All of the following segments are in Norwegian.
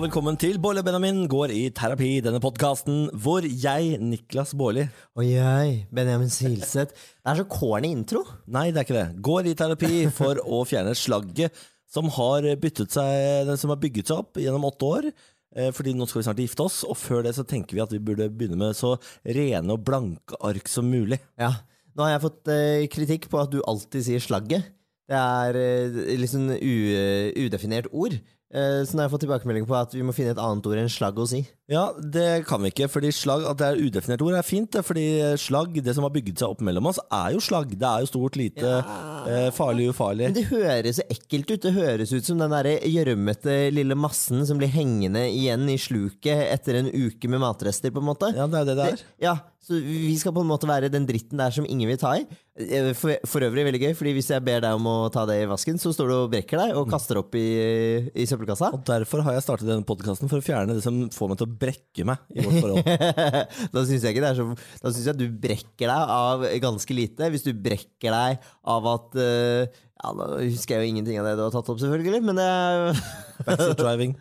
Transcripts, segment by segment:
og velkommen til Bårli og Benjamin går i terapi, denne podkasten hvor jeg, Niklas Baarli Og jeg, Benjamin Silseth. Det er så corny intro. Nei, det er ikke det. Går i terapi for å fjerne slagget som har, seg, som har bygget seg opp gjennom åtte år. Eh, Fordi nå skal vi snart gifte oss, og før det så tenker vi at vi burde begynne med så rene og blanke ark som mulig. Ja. Nå har jeg fått eh, kritikk på at du alltid sier slagget. Det er liksom udefinert ord. Eh, så nå har jeg fått tilbakemelding på at vi må finne et annet ord enn slagg å si. Ja, det kan vi ikke, fordi slag, at det er udefinert ord er fint. Fordi slag, det som har bygget seg opp mellom oss, er jo slag. Det er jo stort, lite, eh, farlig, ufarlig. Men det høres så ekkelt ut. Det høres ut som den gjørmete lille massen som blir hengende igjen i sluket etter en uke med matrester, på en måte. Ja, det er det det er. Ja, så vi skal på en måte være den dritten der som ingen vil ta i. Eh, For, for øvrig veldig gøy, fordi hvis jeg ber deg om å ta det i vasken, så står du og brekker deg og kaster opp i, i søppelkassa. Og derfor har jeg startet denne podkasten, for å fjerne det som får meg til å brekke meg i vårt forhold. da syns jeg ikke det er så Da syns jeg du brekker deg av ganske lite. Hvis du brekker deg av at uh, Ja, nå husker jeg jo ingenting av det du har tatt opp, selvfølgelig, men det er Backseat driving.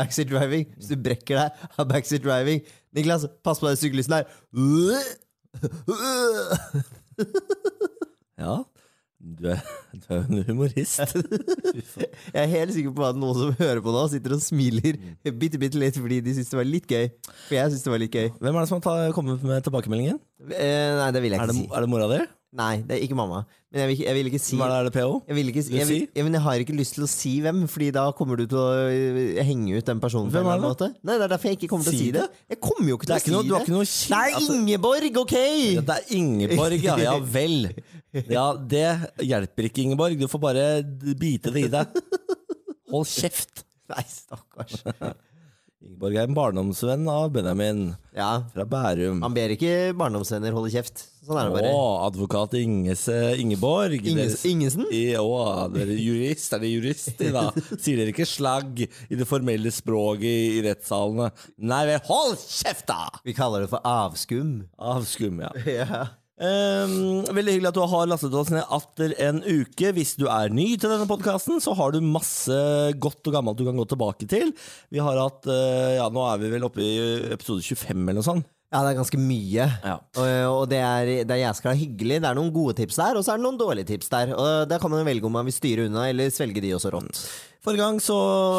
Backseat driving. Hvis du brekker deg av backseat driving Niklas, pass på den syklisten her. Ja, du er, du er en humorist. Jeg er helt sikker på at noen som hører på nå, sitter og smiler bitte, bitte litt fordi de syns det var litt gøy. For jeg syns det var litt gøy. Hvem er det som har kommet med tilbakemeldingen? Eh, nei, det vil jeg Er ikke det, si. er det mora di? Nei, det er ikke mamma. Men jeg vil, jeg vil ikke si Hva er det, er det PO? jeg, vil ikke, jeg, vil, si? men jeg har ikke lyst til å si hvem, Fordi da kommer du til å øh, henge ut den personen. Hvem er det? måte. Nei, Det er derfor jeg ikke kommer til Si å si det. det. Jeg kommer jo ikke er til å si noe, det. noe Det er Ingeborg, ok! ja, Det er Ingeborg, ja. Ja vel. Ja, det hjelper ikke, Ingeborg. Du får bare bite det i deg. Hold kjeft. Nei, stakkars. Ingeborg er en barndomsvenn av Benjamin Ja, fra Bærum. Han ber ikke barndomsvenner holde kjeft. Sånn er det bare. Å, advokat Inges, Ingeborg. Inges, Deres- Ingesen? I, å, dere er jurist, er det jurist i da? Sier dere ikke slagg i det formelle språket i, i rettssalene? Nei vel, hold kjeft da! Vi kaller det for avskum. Avskum, ja. Ja. Ehm, veldig hyggelig at du har lastet oss ned atter en uke. Hvis du er ny til denne podkasten, så har du masse godt og gammelt du kan gå tilbake til. Vi har hatt, uh, ja nå er vi vel oppe i episode 25 eller noe sånt. Ja, det er ganske mye. Ja. Og, og det er, det er jæskla hyggelig. Det er noen gode tips der, og så er det noen dårlige tips der. Og Der kan man velge om man vil styre unna, eller svelge de også rått. Forrige gang så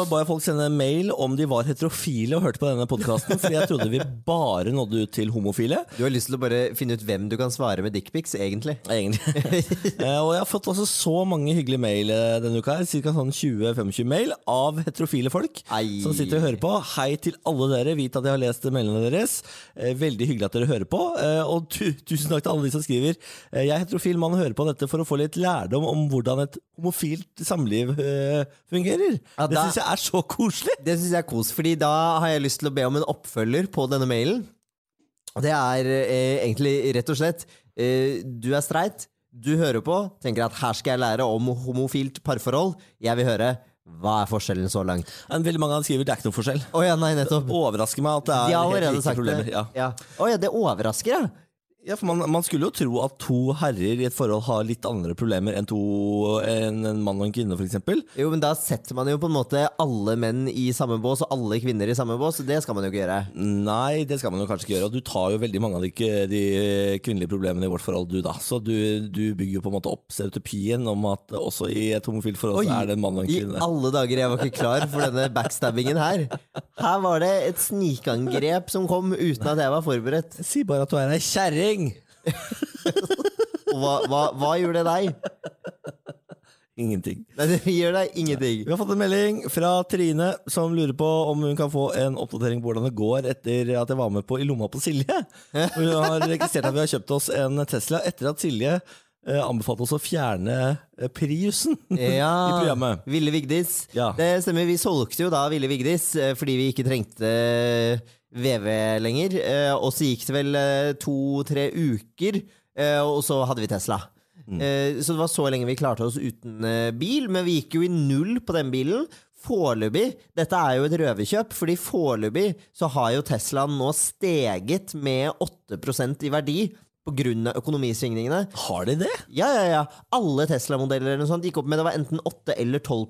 ba jeg folk sende mail om de var heterofile og hørte på denne podkasten, fordi jeg trodde vi bare nådde ut til homofile. Du har lyst til å bare finne ut hvem du kan svare med dickpics, egentlig. Egentlig. Eh, og jeg har fått også så mange hyggelige mail eh, denne uka, her, ca. Sånn 20-25 mail, av heterofile folk Ei. som sitter og hører på. Hei til alle dere, vit at jeg har lest mailene deres. Eh, veldig hyggelig at dere hører på. Og tu tusen takk til alle de som skriver. Jeg er heterofil mann og hører på dette for å få litt lærdom om hvordan et homofilt samliv eh, fungerer. Ja, Det da- syns jeg er så koselig. Det syns jeg er kos, fordi da har jeg lyst til å be om en oppfølger på denne mailen. Og det er eh, egentlig rett og slett eh, Du er streit, du hører på, tenker at her skal jeg lære om homofilt parforhold. Jeg vil høre hva er forskjellen så langt? Veldig mange dem skriver det er ikke noe forskjell. Oh, ja, nei, nettopp. Det overrasker meg at det er de helt like problemer. Ja. Ja. Oh, ja, det overrasker, ja. Ja, for man, man skulle jo tro at to herrer i et forhold har litt andre problemer enn to, en, en mann og en kvinne, f.eks. Jo, men da setter man jo på en måte alle menn i samme bås, og alle kvinner i samme bås. Det skal man jo ikke gjøre. Nei, det skal man jo kanskje ikke gjøre. Og du tar jo veldig mange av de, de kvinnelige problemene i vårt forhold, du da. Så du, du bygger jo på en måte opp stereotypien om at også i et homofilt forhold så er det en mann og en kvinne. i alle dager, jeg var ikke klar for denne backstabbingen her. Her var det et snikangrep som kom uten at jeg var forberedt. Si bare at du er ei kjerring! Og hva, hva, hva gjør det deg? Ingenting. Nei, det gjør deg ingenting. Vi har fått en melding fra Trine som lurer på om hun kan få en oppdatering på hvordan det går etter at jeg var med på I lomma på Silje. Hun har registrert at vi har kjøpt oss en Tesla etter at Silje anbefalte oss å fjerne eh, Priusen i Ja, programmet. Ville Vigdis. Ja. Det stemmer, vi solgte jo da Ville Vigdis eh, fordi vi ikke trengte VV lenger. eh, Og så gikk det vel eh, to-tre uker, eh, og så hadde vi Tesla. Eh, Så det var så lenge vi klarte oss uten eh, bil, men vi gikk jo i null på den bilen. Foreløpig, dette er jo et røverkjøp, fordi foreløpig så har jo Teslaen nå steget med 8% i verdi av økonomisvingningene. Har de det? Ja, ja, ja. Alle Tesla-modeller gikk opp med det var enten 8 eller 12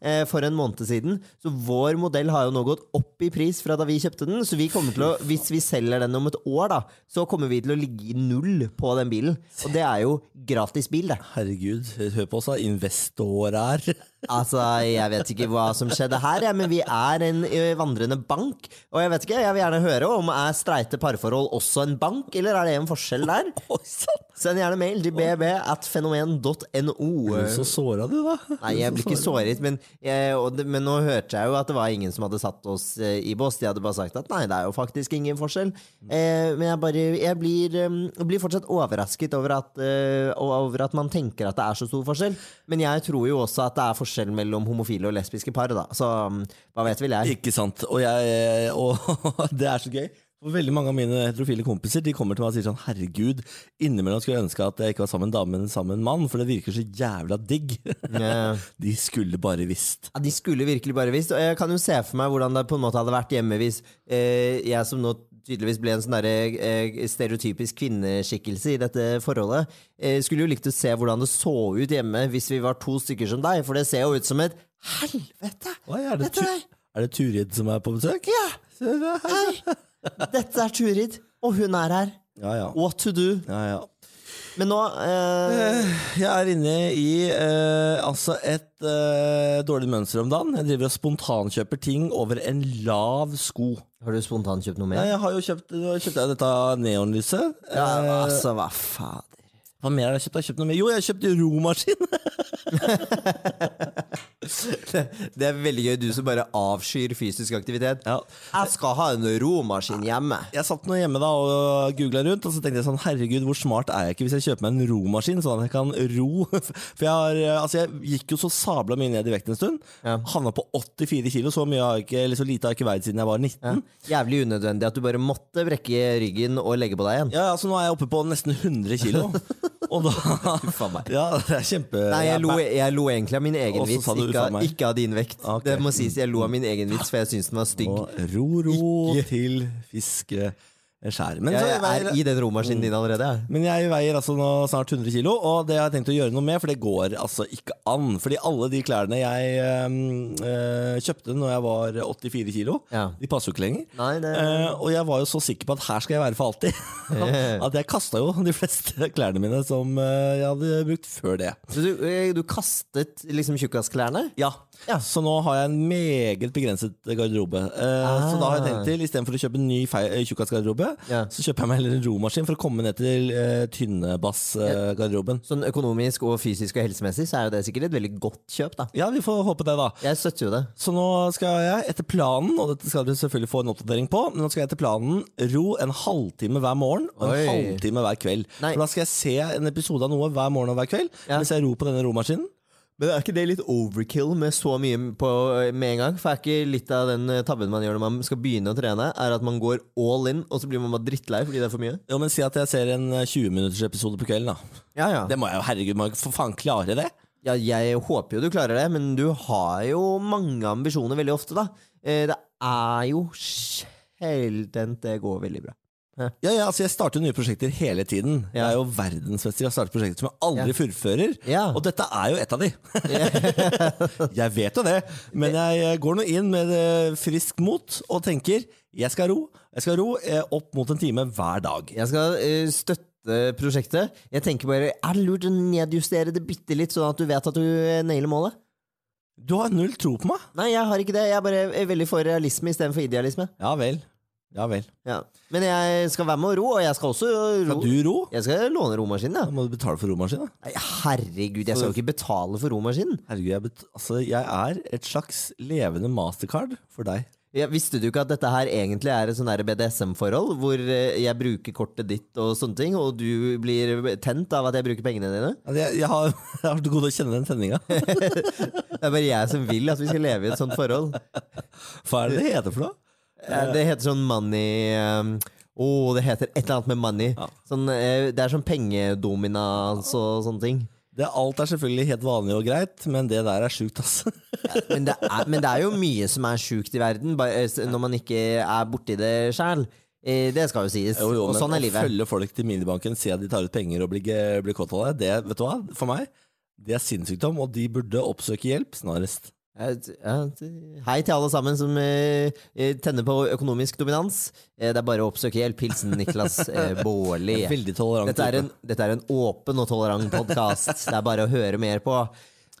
eh, for en måned siden. Så vår modell har jo nå gått opp i pris fra da vi kjøpte den. Så vi å, hvis vi selger den om et år, da, så kommer vi til å ligge i null på den bilen. Og det er jo gratis bil, det. Herregud, hør på oss da. Investor her. Altså, Jeg vet ikke hva som skjedde her, ja, men vi er en vandrende bank. Og jeg vet ikke, jeg vil gjerne høre om er streite parforhold også en bank, eller er det en forskjell der? Send gjerne mail til bb at fenomen.no. Så såra du, da. Nei, jeg blir ikke såret, men, jeg, det, men nå hørte jeg jo at det var ingen som hadde satt oss eh, i bås. De hadde bare sagt at nei, det er jo faktisk ingen forskjell. Eh, men jeg, bare, jeg blir, eh, blir fortsatt overrasket over at, eh, over at man tenker at det er så stor forskjell. Men jeg tror jo også at det er forskjell mellom homofile og lesbiske par, da. Så mm, hva vet vel jeg. Ikke sant. Og, jeg, og det er så gøy. Veldig mange av mine heterofile kompiser De kommer til meg og sier sånn Herregud, innimellom skulle jeg ønske at jeg ikke var sammen med en dame, men sammen med en mann, for det virker så jævla digg. Yeah. De skulle bare visst. Ja, De skulle virkelig bare visst. Og jeg kan jo se for meg hvordan det på en måte hadde vært hjemme hvis eh, jeg som nå tydeligvis ble en sånn derre, eh, stereotypisk kvinneskikkelse i dette forholdet, eh, skulle jo likt å se hvordan det så ut hjemme hvis vi var to stykker som deg, for det ser jo ut som et helvete! Oi, er, det er- det Turid som er på besøk? Ja! Der. Hei! Dette er Turid, og hun er her. Ja, ja. What to do? ja, ja. Men nå eh, Jeg er inne i eh, altså et eh, dårlig mønster om dagen. Jeg driver og spontankjøper ting over en lav sko. Har du spontankjøpt noe Ja, mer? jeg har jo kjøpt kjøpt jeg dette neonlyset. Ja, Eh, altså, hva fader. Hva mer har jeg kjøpt? Jeg har kjøpt noe mer. Jo, jeg har kjøpt romaskin! Det er veldig gøy, du som bare avskyr fysisk aktivitet. Ja. Jeg skal ha en romaskin hjemme. Jeg satt nå hjemme da og googla rundt, og så tenkte jeg sånn Herregud, hvor smart er jeg ikke hvis jeg kjøper meg en romaskin, sånn at jeg kan ro? For jeg har Altså, jeg gikk jo så sabla mye ned i vekt en stund. Ja. Havna på 84 kilo. Så, mye ikke, så lite har jeg ikke veid siden jeg var 19. Jævlig unødvendig at du bare måtte brekke ryggen og legge på deg igjen. Ja, altså Nå er jeg oppe på nesten 100 kilo. Og da. Ja, det er kjempe Nei, jeg lo, jeg lo egentlig av min egen vits, ikke, av- ikke av din vekt. Okay. Det må sies, Jeg lo av min egen vits, for jeg syns den var stygg. Og ro, ro Ikke- til fiskeskjær. Men, Jeg veier, er i den romaskinen din allerede. jeg. men jeg veier altså nå snart 100 kilo, og det har jeg tenkt å gjøre noe med, for det går altså ikke an. Fordi alle de klærne jeg øh, kjøpte når jeg var 84 kilo, Ja. de passer jo ikke lenger. Nei, det uh, og jeg var jo så sikker på at her skal jeg være for alltid. at jeg kasta jo de fleste klærne mine som øh, jeg hadde brukt før det. Så du, eh, du kastet liksom tjukkasklærne? Ja. Ja. Så nå har jeg en meget begrenset garderobe. Eh, Så da har jeg tenkt til, istedenfor å kjøpe en ny eh, tjukkasgarderobe, Ja. så kjøper jeg meg heller en romaskin for å komme ned til uh, tynnebassgarderoben. Sånn økonomisk og fysisk og helsemessig så er jo det sikkert et veldig godt kjøp, da. ja, vi får håpe det, da. Jeg støtter jo det. Så nå skal jeg etter planen, og dette skal dere selvfølgelig få en oppdatering på, men nå skal jeg etter planen ro en halvtime hver morgen og en Oi. halvtime hver kveld. Nei. For da skal jeg se en episode av noe hver morgen og hver kveld Ja. mens jeg ror på denne romaskinen. Men er ikke det litt overkill med så mye på, med en gang? For er ikke litt av den eh, tabben man gjør når man skal begynne å trene, er at man går all in, og så blir man bare drittlei fordi det er for mye? Jo, men Si at jeg ser en eh, 20-minutters på kvelden. da. Ja, ja. Det må jeg jo, herregud, må jeg for faen klare det? ja jeg håper jo du klarer det, men du har jo mange ambisjoner veldig ofte, da. Eh, Det er jo sjeldent det går veldig bra. Ja, ja, altså Jeg starter nye prosjekter hele tiden. Jeg er jo verdensmester i å starte prosjekter som jeg aldri Ja. fullfører. Ja. Og dette er jo et av de. jeg vet jo det, men jeg går nå inn med frisk friskt mot og tenker jeg skal ro. Jeg skal ro eh, opp mot en time hver dag. Jeg skal eh, støtte prosjektet. Jeg tenker bare, Er det lurt å nedjustere det bitte litt, sånn at du vet at du eh, nailer målet? Du har null tro på meg. Nei, jeg har ikke det. Jeg er bare veldig for realisme istedenfor idealisme. Ja vel. Ja vel. Ja. Men jeg skal være med å ro, og jeg skal også ro. Skal du ro? Jeg skal låne romaskinen, Da ja. må du betale for romaskinen. Herregud, jeg skal jo ikke betale for romaskinen. Herregud, jeg, altså, jeg er et slags levende mastercard for deg. Ja, visste du ikke at dette her egentlig er et sånn BDSM-forhold, hvor eh, jeg bruker kortet ditt og sånne ting, og du blir tent av at jeg bruker pengene dine? Jeg, jeg, har, vært god til gode å kjenne den tenninga. Det er bare jeg som vil at vi skal leve i et sånt forhold. Hva er det det heter for noe? Eh, Det heter sånn money um, oh, det heter et eller annet med money. Ja. Sånn, eh, det er sånn pengedominans og sånne ting. Det, alt er selvfølgelig helt vanlig og greit, men det der er sjukt, ass. Men det, er, men det er jo mye som er sjukt i verden, eh, når man ikke er borti det sjæl. Det skal jo sies. Jo, jo, og sånn er å følge folk til minibanken, se at de tar ut penger og blir, blir kåt av det, det, vet du hva, for meg, det er sinnssykdom, og de burde oppsøke hjelp snarest. Hei til alle sammen som eh, eh, tenner på økonomisk dominans. Eh, det er bare å oppsøke hjelp. Hilsen Niklas Baarli. Dette dette er en åpen og tolerant podkast. Det er bare å høre mer på.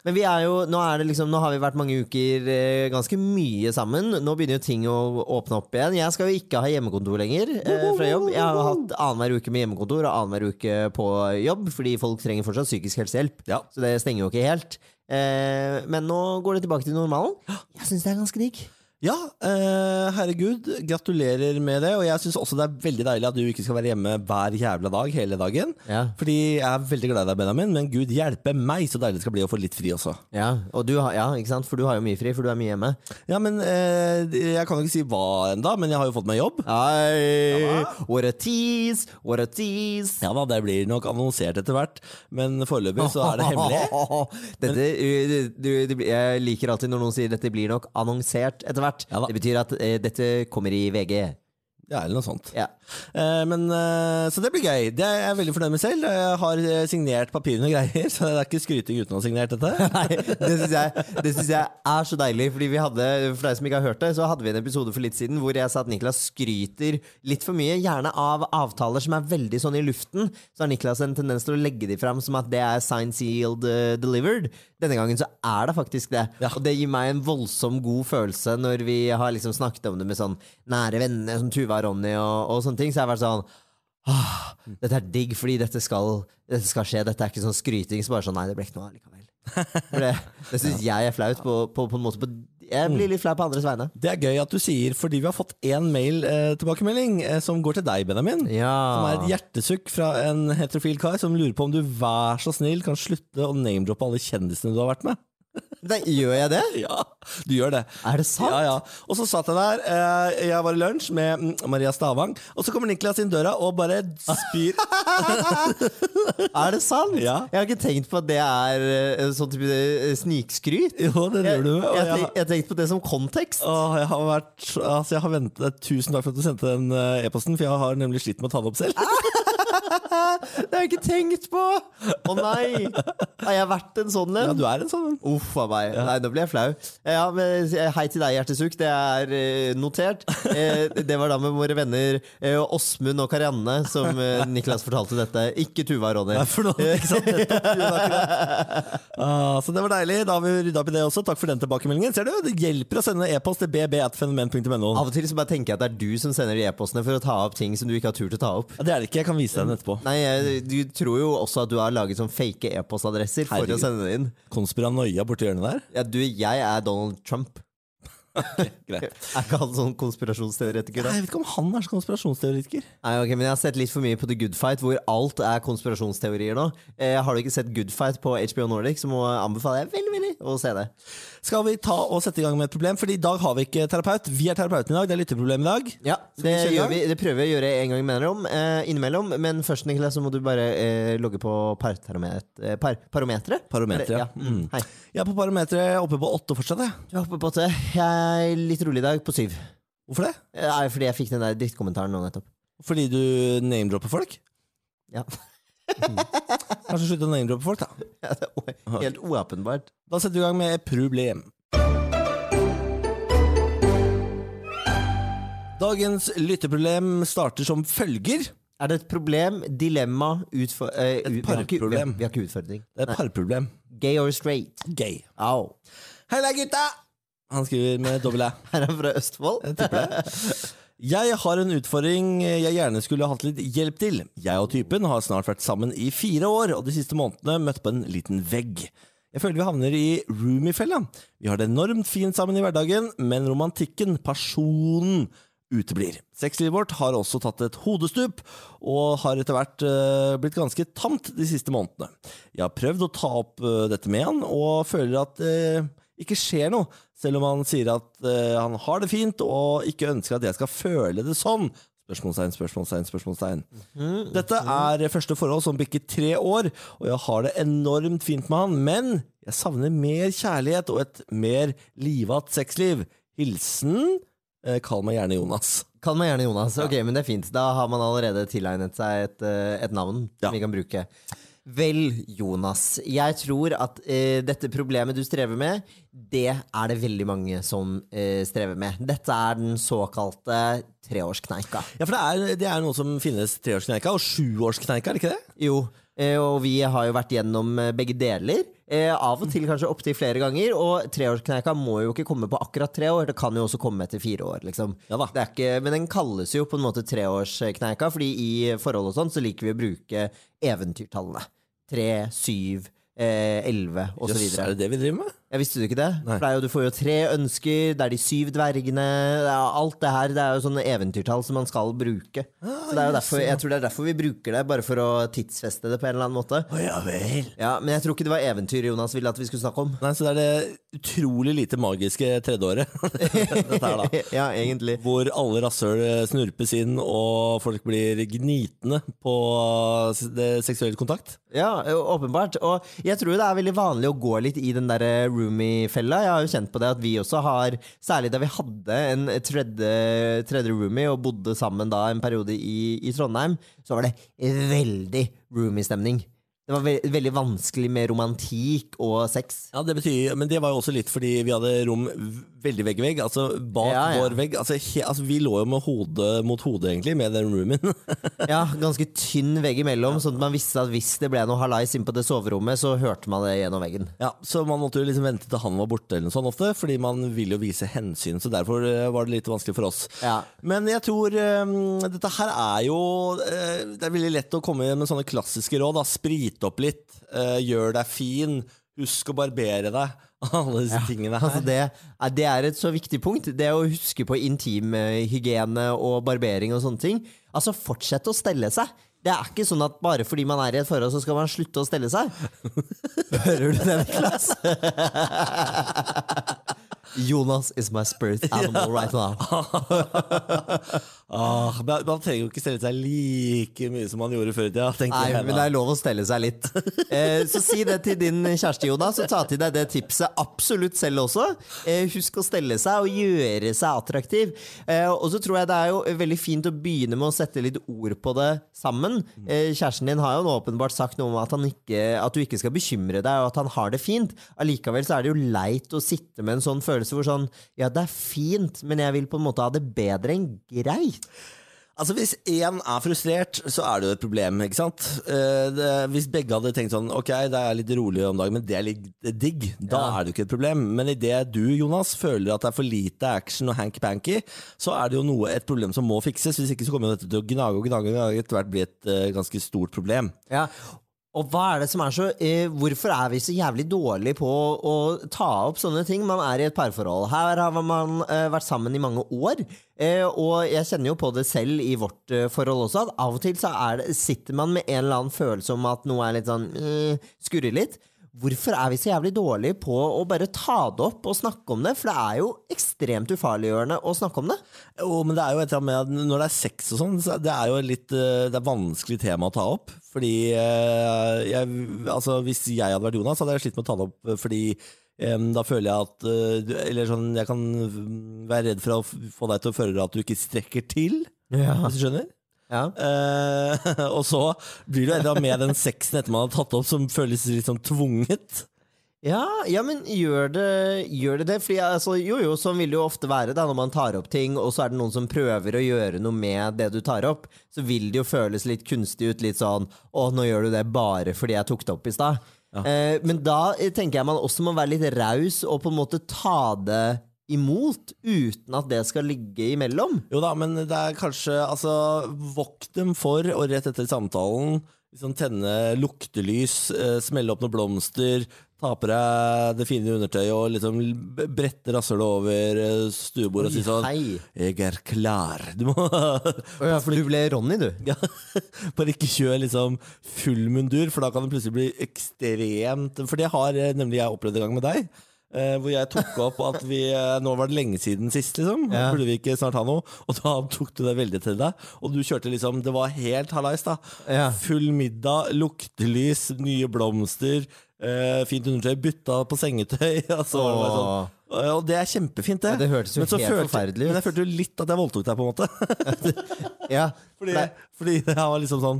Men vi er jo, nå, er det liksom, nå har vi vært mange uker ganske mye sammen. Nå begynner jo ting å åpne opp igjen. Jeg skal jo ikke ha hjemmekontor lenger fra jobb. Jeg har hatt annenhver uke med hjemmekontor og annenhver uke på jobb, fordi folk trenger fortsatt psykisk helsehjelp. Ja. Så det stenger jo ikke helt. Eh, men nå går det tilbake til normalen. Jeg syns det er ganske digg. Ja, eh, herregud, gratulerer med det. Og jeg syns også det er veldig deilig at du ikke skal være hjemme hver jævla dag hele dagen. Ja. Fordi jeg er veldig glad i deg, Benjamin, men gud hjelpe meg så deilig det skal bli å få litt fri også. Ja, og du ja, ikke sant? For du har jo mye fri, for du er mye hjemme. Ja, men eh, Jeg kan jo ikke si hva enda, men jeg har jo fått meg jobb. Hei, what a tease, what a tease. Ja da, det blir nok annonsert etter hvert, men foreløpig så er det hemmelig. Dette, du, du, blir- jeg liker alltid når noen sier dette blir nok annonsert etter hvert. Ja da. det betyr at eh, dette kommer i VG. Ja, eller noe sånt. Ja. Eh, men, eh, så det blir gøy. Det er jeg veldig fornøyd med selv. Jeg har eh, signert papirene og greier, så det er ikke skryting uten å ha signert dette. Nei, det syns jeg, det synes jeg er så deilig. Fordi vi hadde, For deg som ikke har hørt det, så hadde vi en episode for litt siden hvor jeg sa at Niklas skryter litt for mye, gjerne av avtaler som er veldig sånn i luften. Så har Niklas en tendens til å legge de fram som at det er sign sealed, eh, delivered. Denne gangen så er det faktisk det. Ja. Og det gir meg en voldsom god følelse når vi har liksom snakket om det med sånn nære venner som Tuva og Ronny og, og sånne ting. Så jeg har vært sånn Ah, dette er digg, fordi dette skal, dette skal skje. Dette er ikke sånn skryting. Så bare sånn, nei, det ble ikke noe allikevel. For det, det syns jeg er flaut. På, på, på en måte på, jeg blir litt flau på andres vegne. Det er gøy at du sier, fordi vi har fått én mail-tilbakemelding eh, som går til deg, Benjamin. Som er et hjertesukk fra en heterofil kar som lurer på om du vær så snill kan slutte å name-droppe alle kjendisene du har vært med. Nei, gjør jeg det? Ja, du gjør det. Er det sant? Ja, ja. Og så satt jeg der, eh, jeg var i lunsj med mm, Maria Stavang, og så kommer Niklas inn døra og bare spyr Er det sant? Ja. Jeg har ikke tenkt på at det er eh, sånn type eh, snikskryt. Jo, det gjør du. Og jeg, jeg, tenk, jeg tenkte på det som kontekst. Åh, jeg har vært altså jeg har ventet, Tusen takk for at du sendte den eh, e-posten, for jeg har nemlig slitt med å ta det opp selv. Det har jeg ikke tenkt på! Å nei! Har jeg vært en sånn Ja, du er en sånn Uff a meg. Nei, nå blir jeg flau. Ja, men Hei til deg, Hjertesuk. Det er eh, notert. Eh, det var da med våre venner eh, Åsmund og Karianne som eh, Niklas fortalte dette. Ikke Tuva og Ronny. Nei, for noe, ikke sant? Nettopp, er akkurat. Ah, så det var deilig. Da har vi rydda opp i det også. Takk for den tilbakemeldingen. Ser du, Det hjelper å sende e-post til bb.fenomen.no. Av og til så bare tenker jeg at det er du som sender de e-postene for å ta opp ting som du ikke har turt å ta opp. Ja, det er det ikke. Jeg kan vise deg den etterpå. Nei, Du tror jo også at du har laget sånn fake e-postadresser for Herregud. å sende det inn. Konspiranoia borti hjørnet der. Ja, du, jeg er Donald Trump. Greit. Er ikke han sånn konspirasjonsteoretiker, Nei. Jeg vet ikke om han er så konspirasjonsteoretiker. Nei, ok, men Jeg har sett litt for mye på The Good Fight, hvor alt er konspirasjonsteorier nå. Eh, har du ikke sett Good Fight på HBO Nordic, så må jeg veldig veldig å se det. Skal vi ta og sette i gang med et problem? Fordi i dag har vi ikke terapeut. Vi er terapeuten i dag. Det er lytterproblem i dag. Ja, det, vi vi, det prøver vi å gjøre en gang mellom, eh, innimellom. Men først Niklas, så må du bare eh, logge på partermet, eh, par, parometeret. Parometeret, ja. ja. Mm. Hei. Jeg er på parometeret oppe på åtte fortsatt. Jeg. Du er oppe på åtte. Jeg er litt rolig i dag, på syv. Hvorfor det? Eh, Nei, fordi jeg fikk den der drittkommentaren nå nettopp. Fordi du name-dropper folk? Ja. Kanskje slutte å name-droppe folk, da. Ja, det er Helt uåpenbart. Da setter vi i gang med problem. Dagens lytteproblem starter som følger. Er det et problem, dilemma, utfor... Uh, Et parproblem. Vi har ikke utfordring. Det er et parproblem. Gay or straight? Gay. Au. Halla, gutta! Han skriver med dobbel æ. Er han fra Østfold? Jeg tipper det. Jeg har en utfordring jeg gjerne skulle hatt litt hjelp til. Jeg og typen har snart vært sammen i fire år, og de siste månedene møtt på en liten vegg. Jeg føler vi havner i roomie-fella. Vi har det enormt fint sammen i hverdagen, men romantikken, personen, uteblir. Sexlivet vårt har også tatt et hodestup, og har etter hvert eh, blitt ganske tamt de siste månedene. Jeg har prøvd å ta opp eh, dette med han, og føler at det ikke skjer noe, selv om han sier at uh, han har det fint, og ikke ønsker at jeg skal føle det sånn. Spørsmålstegn, spørsmålstegn, spørsmålstegn. Dette er første forhold som bikker tre år, og jeg har det enormt fint med han, men jeg savner mer kjærlighet og et mer livat sexliv. Hilsen uh, Kall meg gjerne Jonas. Kall meg gjerne Jonas. Ok, men det er fint. Da har man allerede tilegnet seg et, eh, et navn Ja. vi kan bruke. Vel, Jonas. Jeg tror at eh, dette problemet du strever med, det er det veldig mange som eh, strever med. Dette er den såkalte treårskneika. Ja, for det er, det er noe som finnes treårskneika og sjuårskneika, er det ikke det? Jo, og vi har jo vært gjennom eh, begge deler. Eh, av og til kanskje opptil flere ganger. Og treårskneika må jo ikke komme på akkurat tre år, det kan jo også komme etter fire år. liksom. Ja er ikke, men den kalles jo på en måte treårskneika, fordi i forhold og sånn så liker vi å bruke eventyrtallene. Tre, syv, eh, elleve videre. er det det vi driver med? Jeg visste du ikke det? Nei. For det jo, du får jo tre ønsker, det er de syv dvergene det er Alt det her det er jo sånne eventyrtall som man skal bruke. så det er jo derfor, Jeg tror det er derfor vi bruker det, bare for å tidsfeste det på en eller annen måte. Oh, ja vel. Ja, Men jeg tror ikke det var eventyr Jonas ville at vi skulle snakke om. Nei, Så det er det utrolig lite magiske tredjeåret. Dette her, da. ja, egentlig. Hvor alle rasshøl snurpes inn, og folk blir gnitne på seksuell kontakt. Ja, åpenbart. Og jeg tror det er veldig vanlig å gå litt i den der roomie-fella. Jeg har jo kjent på det at vi også har, særlig da vi hadde en tredje, tredje roomie og bodde sammen da en periode i, i Trondheim, så var det veldig roomie-stemning. Det var ve veldig vanskelig med romantikk og sex. Ja, det betyr, Men det var jo også litt fordi vi hadde rom veldig vegg i vegg. Altså bak Ja, ja. vår vegg. Altså, he, altså Vi lå jo med hodet mot hodet, egentlig, med den roomien. Ja, ganske tynn vegg imellom, sånn at man visste at hvis det ble noe halais inn på det soverommet, så hørte man det gjennom veggen. ja, Så man måtte jo liksom vente til han var borte, eller noe sånt ofte, fordi man vil jo vise hensyn. Så derfor eh, var det litt vanskelig for oss. Ja. Men jeg tror um, dette her er jo uh, Det er veldig lett å komme med sånne klassiske råd. Da. Sprite opp litt, uh, gjør deg fin, husk å barbere deg. Alle disse tingene her. Altså det, det er et så viktig punkt. Det å huske på intimhygiene og barbering og sånne ting. Altså, fortsett å stelle seg. Det er ikke sånn at bare fordi man er i et forhold, så skal man slutte å stelle seg. Hører du det, Niklas? Jonas is my spirit animal right now. Ah, man, man trenger jo ikke stelle seg like mye som man gjorde før i tida. Nei, men det er lov å stelle seg litt. Eh, så si det til din kjæreste, Jonas, og ta til deg det tipset absolutt selv også. Eh, husk å stelle seg og gjøre seg attraktiv. Eh, og så tror jeg det er jo veldig fint å begynne med å sette litt ord på det sammen. Eh, kjæresten din har jo nå åpenbart sagt noe om at, han ikke, at du ikke skal bekymre deg, og at han har det fint. Allikevel så er det jo leit å sitte med en sånn følelse hvor sånn Ja, det er fint, men jeg vil på en måte ha det bedre enn greit. Altså Hvis én er frustrert, så er det jo et problem. ikke sant? Eh, det, hvis begge hadde tenkt sånn Ok, det er litt rolig om dagen, men det er litt digg, da Ja. er det jo ikke et problem. Men idet du, Jonas, føler at det er for lite action og hanky-panky, så er det jo noe, et problem som må fikses. Hvis ikke så kommer dette til å gnage og gnage og gnage, etter hvert bli et uh, ganske stort problem. Ja. Og hva er det som er så eh, Hvorfor er vi så jævlig dårlige på å, ta opp sånne ting? Man er i et parforhold. Her har man eh, vært sammen i mange år. Eh, og jeg kjenner jo på det selv i vårt eh, forhold også, at av og til så det, sitter man med en eller annen følelse om at noe er litt sånn eh, skurrer litt. Hvorfor er vi så jævlig dårlige på å bare ta det opp og snakke om det? For det er jo ekstremt ufarliggjørende å snakke om det. Jo, men det er jo et eller annet med at når det er sex og sånn, så det er jo litt eh, Det er vanskelig tema å ta opp. Fordi eh, jeg, altså, Hvis jeg hadde vært Jonas, hadde jeg slitt med å ta det opp eh, fordi eh, da føler jeg at eh, Eller sånn, jeg kan være redd for å få deg til å føle at du ikke strekker til, hvis du skjønner? Ja. Eh, og så blir du enda med den sexen etter man har tatt opp, som føles litt sånn tvunget. Ja, ja, men gjør det, gjør det det? Fordi, altså, jo, jo, sånn vil det jo ofte være da, når man tar opp ting, og så er det noen som prøver å gjøre noe med det du tar opp. Så vil det jo føles litt kunstig ut. Litt sånn 'Å, nå gjør du det bare fordi jeg tok det opp i stad'. Eh, men da eh, tenker jeg man også må være litt raus og på en måte ta det imot, uten at det skal ligge imellom. Jo da, men det er kanskje Altså, vokt dem for, og rett etter samtalen liksom tenne luktelys, eh, smelle opp noen blomster, ta på deg det fine undertøyet og liksom brette rasshølet over eh, stuebordet og si sånn Hei. 'Jeg er klar'. Du må ja, for du ble Ronny, du. ja, Bare ikke kjør liksom full mundur, for da kan det plutselig bli ekstremt For det har eh, nemlig jeg opplevd en gang med deg. Eh, hvor jeg tok opp at vi eh, Nå var det lenge siden sist, liksom. Ja. Burde vi ikke snart ha noe? Og da tok du det veldig til deg. Og du kjørte liksom Det var helt hallais, da. Ja. Full middag, luktelys, nye blomster. eh, fint undertøy, bytta på sengetøy. Var det bare sånn. Og- Og det er kjempefint, det. Ja, det hørtes jo Men helt følte- forferdelig ut. Men jeg følte jo litt at jeg voldtok deg, på en måte. Ja, Fordi, fordi det var liksom sånn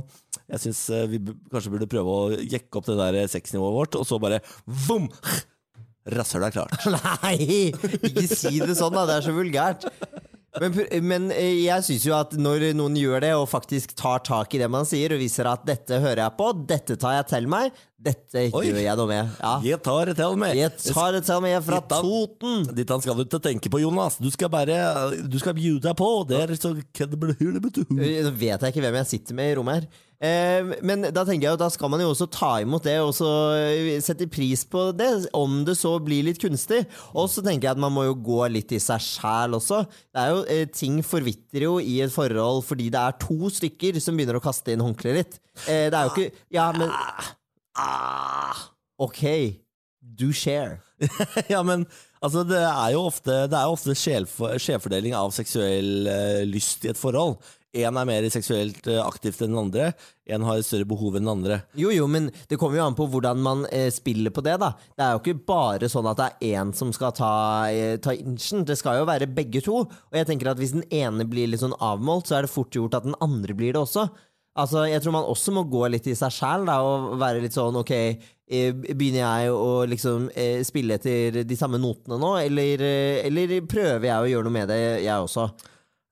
Jeg syns vi b- kanskje burde prøve å jekke opp det der sexnivået vårt, og så bare vom! Rasshøl er klart. Nei, ikke si det sånn, da. Det er så vulgært. Men, men eh, jeg syns jo at når noen gjør det, og faktisk tar tak i det man sier, og viser at 'dette hører jeg på', 'dette tar jeg til meg', 'dette Oi. gjør jeg noe med'. Ja. Jeg tar det til meg. Jeg tar det til meg fra dittan, Toten. Ditt skal du ikke tenke på, Jonas. Du skal bare Du skal bjude deg på. Det er så. Eh, Nå vet jeg ikke hvem jeg sitter med i rommet her. Eh, men da tenker jeg at da skal man jo også ta imot det og så eh, sette pris på det, om det så blir litt kunstig. Og så tenker jeg at man må jo gå litt i seg sjæl også. Det er jo, eh, Ting forvitrer jo i et forhold fordi det er to stykker som begynner å kaste inn håndkleet litt. Det er jo ikke Ja, men Ok, do share. ja, men altså, det er jo ofte, det er ofte skjevfordeling av seksuell uh, lyst i et forhold. Én er mer seksuelt eh, aktivt enn den andre. Én har et større behov enn den andre. Jo, jo, men det kommer jo an på hvordan man eh, spiller på det, da. Det er jo ikke bare sånn at det er én som skal ta, eh, ta inchen. Det skal jo være begge to. Og jeg tenker at hvis den ene blir litt sånn avmålt, så er det fort gjort at den andre blir det også. Altså, Jeg tror man også må gå litt i seg sjæl og være litt sånn ok, eh, begynner jeg å liksom eh, spille etter de samme notene nå, eller, eller prøver jeg å gjøre noe med det, jeg også?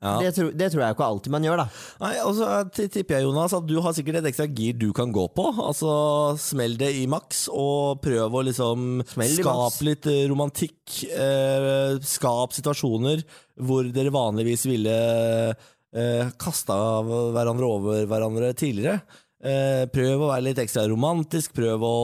Ja. Det, tror, det tror jeg ikke alltid man gjør, da. Nei, og så tipper jeg, Jonas, at du har sikkert et ekstra gir du kan gå på. Altså, Smell det i maks, og prøv å liksom skape litt eh, romantikk. Eh, skap situasjoner hvor dere vanligvis ville eh, kasta hverandre over hverandre tidligere. Eh, prøv å være litt ekstra romantisk, prøv å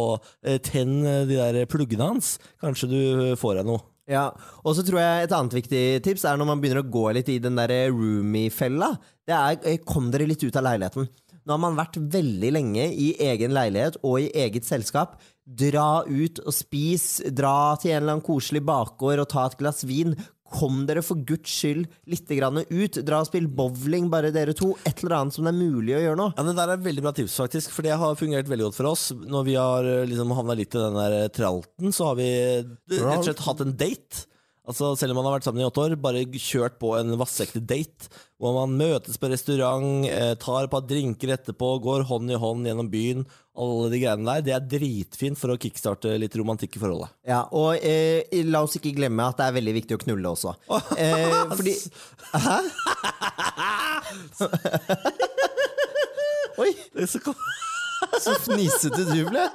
eh, tenne de der pluggene hans. Kanskje du får deg noe. Ja, og så tror jeg et annet viktig tips er når man begynner å gå litt i den der roomie-fella. Det er eh, kom dere litt ut av leiligheten. Nå har man vært veldig lenge i egen leilighet og i eget selskap. Dra ut og spis, dra til en eller annen koselig bakgård og ta et glass vin. Kom dere for guds skyld litt ut. Dra og spill bowling, bare dere to. Et eller annet som det er mulig å gjøre nå. Ja, Det der er veldig bra tips, faktisk. For det har fungert veldig godt for oss. Når vi har eh, liksom havna litt i den der eh, tralten, så har vi eh, rett og slett hatt en date. Altså Selv om man har vært sammen i åtte år, bare kjørt på en vassekte date. Hvor man møtes på restaurant, tar et par drinker etterpå, går hånd i hånd gjennom byen. Alle de greiene der. Det er dritfint for å kickstarte litt romantikk i forholdet. Ja, og eh, la oss ikke glemme at det er veldig viktig å knulle også. Eh, fordi Hæ? Oi, Det så kom, så fnisete du ble.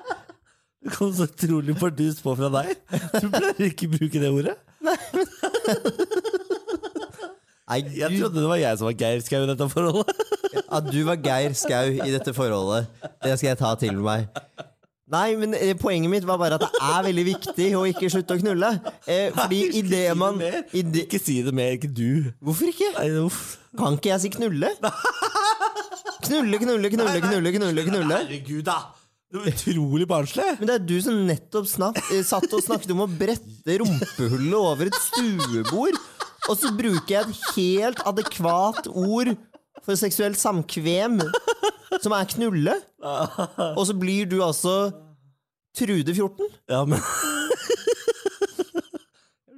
det kom så utrolig bardust på fra deg. Du pleier ikke å bruke det ordet. Nei, Jeg du, trodde det var jeg som var Geir Skau i dette forholdet. at du var Geir Skau i dette forholdet, det skal jeg ta til meg. Nei, men eh, poenget mitt var bare at det er veldig viktig å ikke slutte å knulle. Eh, fordi i Ikke det si man mer. i det, Ikke si det mer, ikke du. Hvorfor ikke? Nei, uff. Kan ikke jeg si knulle? Knulle, knulle, knulle, knulle, knulle, knulle. Herregud, da! Det var utrolig barnslig. Men det er du som nettopp snak eh, satt og snakket om å brette rumpehullet over et stuebord. Og så bruker jeg et helt adekvat ord for seksuelt samkvem, som er knulle. Og så blir du altså Trude 14. Ja, men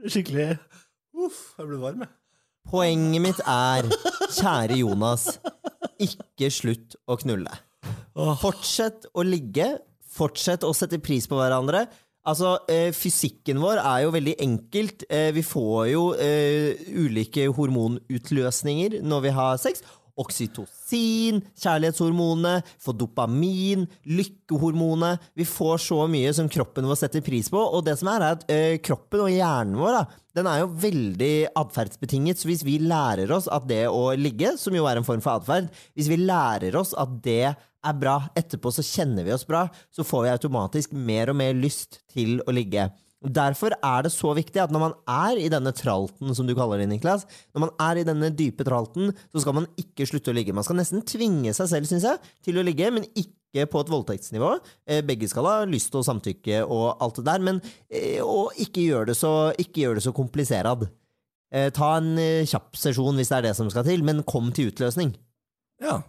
Skikkelig Uff, jeg ble varm, jeg. Poenget mitt er, kjære Jonas, ikke slutt å knulle. Fortsett å ligge. Fortsett å sette pris på hverandre. Altså, eh, Fysikken vår er jo veldig enkelt. Eh, vi får jo eh, ulike hormonutløsninger når vi har sex. Oksytocin, kjærlighetshormonet, får dopamin, lykkehormonet. Vi får så mye som kroppen vår setter pris på. Og det som er, er at ø, kroppen og hjernen vår da, den er jo veldig atferdsbetinget. Så hvis vi lærer oss at det å ligge, som jo er en form for atferd, hvis vi lærer oss at det er bra, etterpå så kjenner vi oss bra, så får vi automatisk mer og mer lyst til å ligge. Derfor er det så viktig at når man er i denne tralten, som du kaller det, Niklas, når man er i denne dype tralten, så skal man ikke slutte å ligge. Man skal nesten tvinge seg selv, syns jeg, til å ligge, men ikke på et voldtektsnivå. Eh, Begge skal ha lyst og samtykke og alt det der, men eh, og ikke gjør det så, gjør så kompliserad. Eh, Ta en kjapp sesjon hvis det er det som skal til, men kom til utløsning. Ja.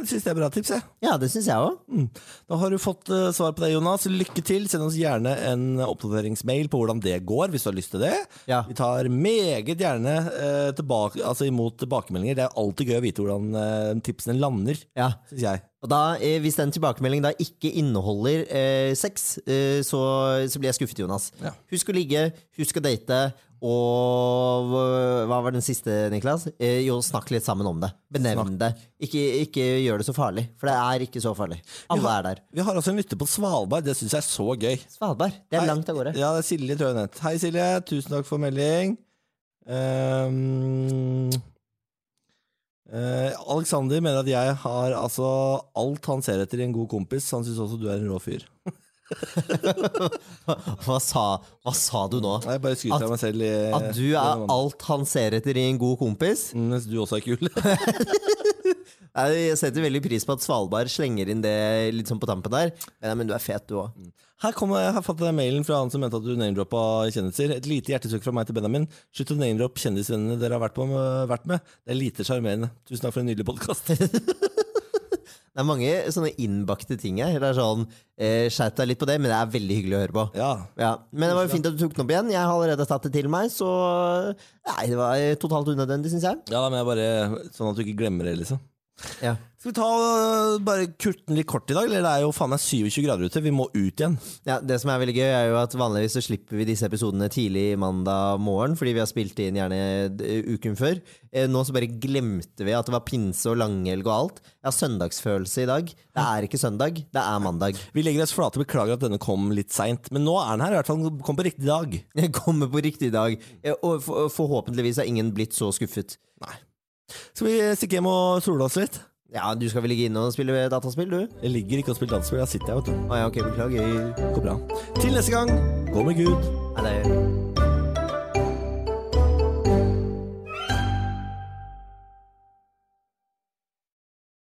Jeg synes det er bra tips, jeg. Ja, det syns jeg òg. Mm. Da har du fått eh, svar på det, Jonas. Lykke til. Send oss gjerne en oppdateringsmail på hvordan det går, hvis du har lyst til det. Ja. Vi tar meget gjerne eh, tilbake, altså imot tilbakemeldinger. Det er alltid gøy å vite hvordan eh, tipsene lander, Ja. syns jeg. Og da, Hvis den tilbakemeldingen da ikke inneholder eh, sex, så, så blir jeg skuffet, Jonas. Ja. Husk å ligge, husk å date, og hva- hva var den siste, Niklas? Eh, jo, snakk litt sammen om det. Benevn det. Ikke, ikke gjør det så farlig, for det er ikke så farlig. Alle er der. Vi har også en lytter på Svalbard. Det syns jeg er så gøy. Svalbard. Det er Hei. langt av gårde. Ja, det er Silje Trønett. Hei, Silje. Tusen takk for melding. Um, uh, Alexander mener at jeg har altså alt han ser etter i en god kompis. Han syns også du er en rå fyr. Hva sa, hva sa du nå? Nei, bare skryter av meg selv. I, At du er alt han ser etter i en god kompis? Mm, Mens du også er kul. Jeg setter veldig pris på at Svalbard slenger inn det litt sånn på tampen der. Men, men du er fet, du òg. Her kommer jeg har fått mailen fra han som mente at du name-droppa kjendiser. Et lite hjertesukk fra meg til Benjamin. Slutt å name-droppe kjendisvennene dere har vært, på, vært med. Det er lite sjarmerende. Tusen takk for en nydelig podkast. Det er mange sånne innbakte ting her. Det er sånn, eh, Skjerp deg litt på det, men det er veldig hyggelig å høre på. Ja. Ja, Men det var jo fint at du tok den opp igjen. Jeg har allerede tatt det til meg, så Nei, det var totalt unødvendig, syns jeg. ja, da må jeg bare Sånn at du ikke glemmer det, liksom. Ja. Skal vi ta øh, bare kurten litt kort i dag? Eller det er jo faen meg 27 grader ute. Vi må ut igjen. Ja, Det som er veldig gøy, er jo at vanligvis så slipper vi disse episodene tidlig mandag morgen, fordi vi har spilt inn gjerne eh, uken før. Eh, Nå så bare glemte vi at det var pinse og langhelg og alt. Jeg har søndagsfølelse i dag. Det er ikke søndag, det er mandag. Vi legger oss flate. Beklager at denne kom litt seint. Men nå er den her. i hvert fall kom på riktig dag. Kommer på riktig dag, Eh, og forhåpentligvis har ingen blitt så skuffet. Nei. Skal vi stikke hjem og sole oss litt? Ja, du skal vel ligge inne og spille dataspill, du? Jeg ligger ikke og spiller dataspill. Jeg sitter her, vet du. Ah, ja, ok, beklager. Går bra. Til neste gang, gå med Gud. Ha det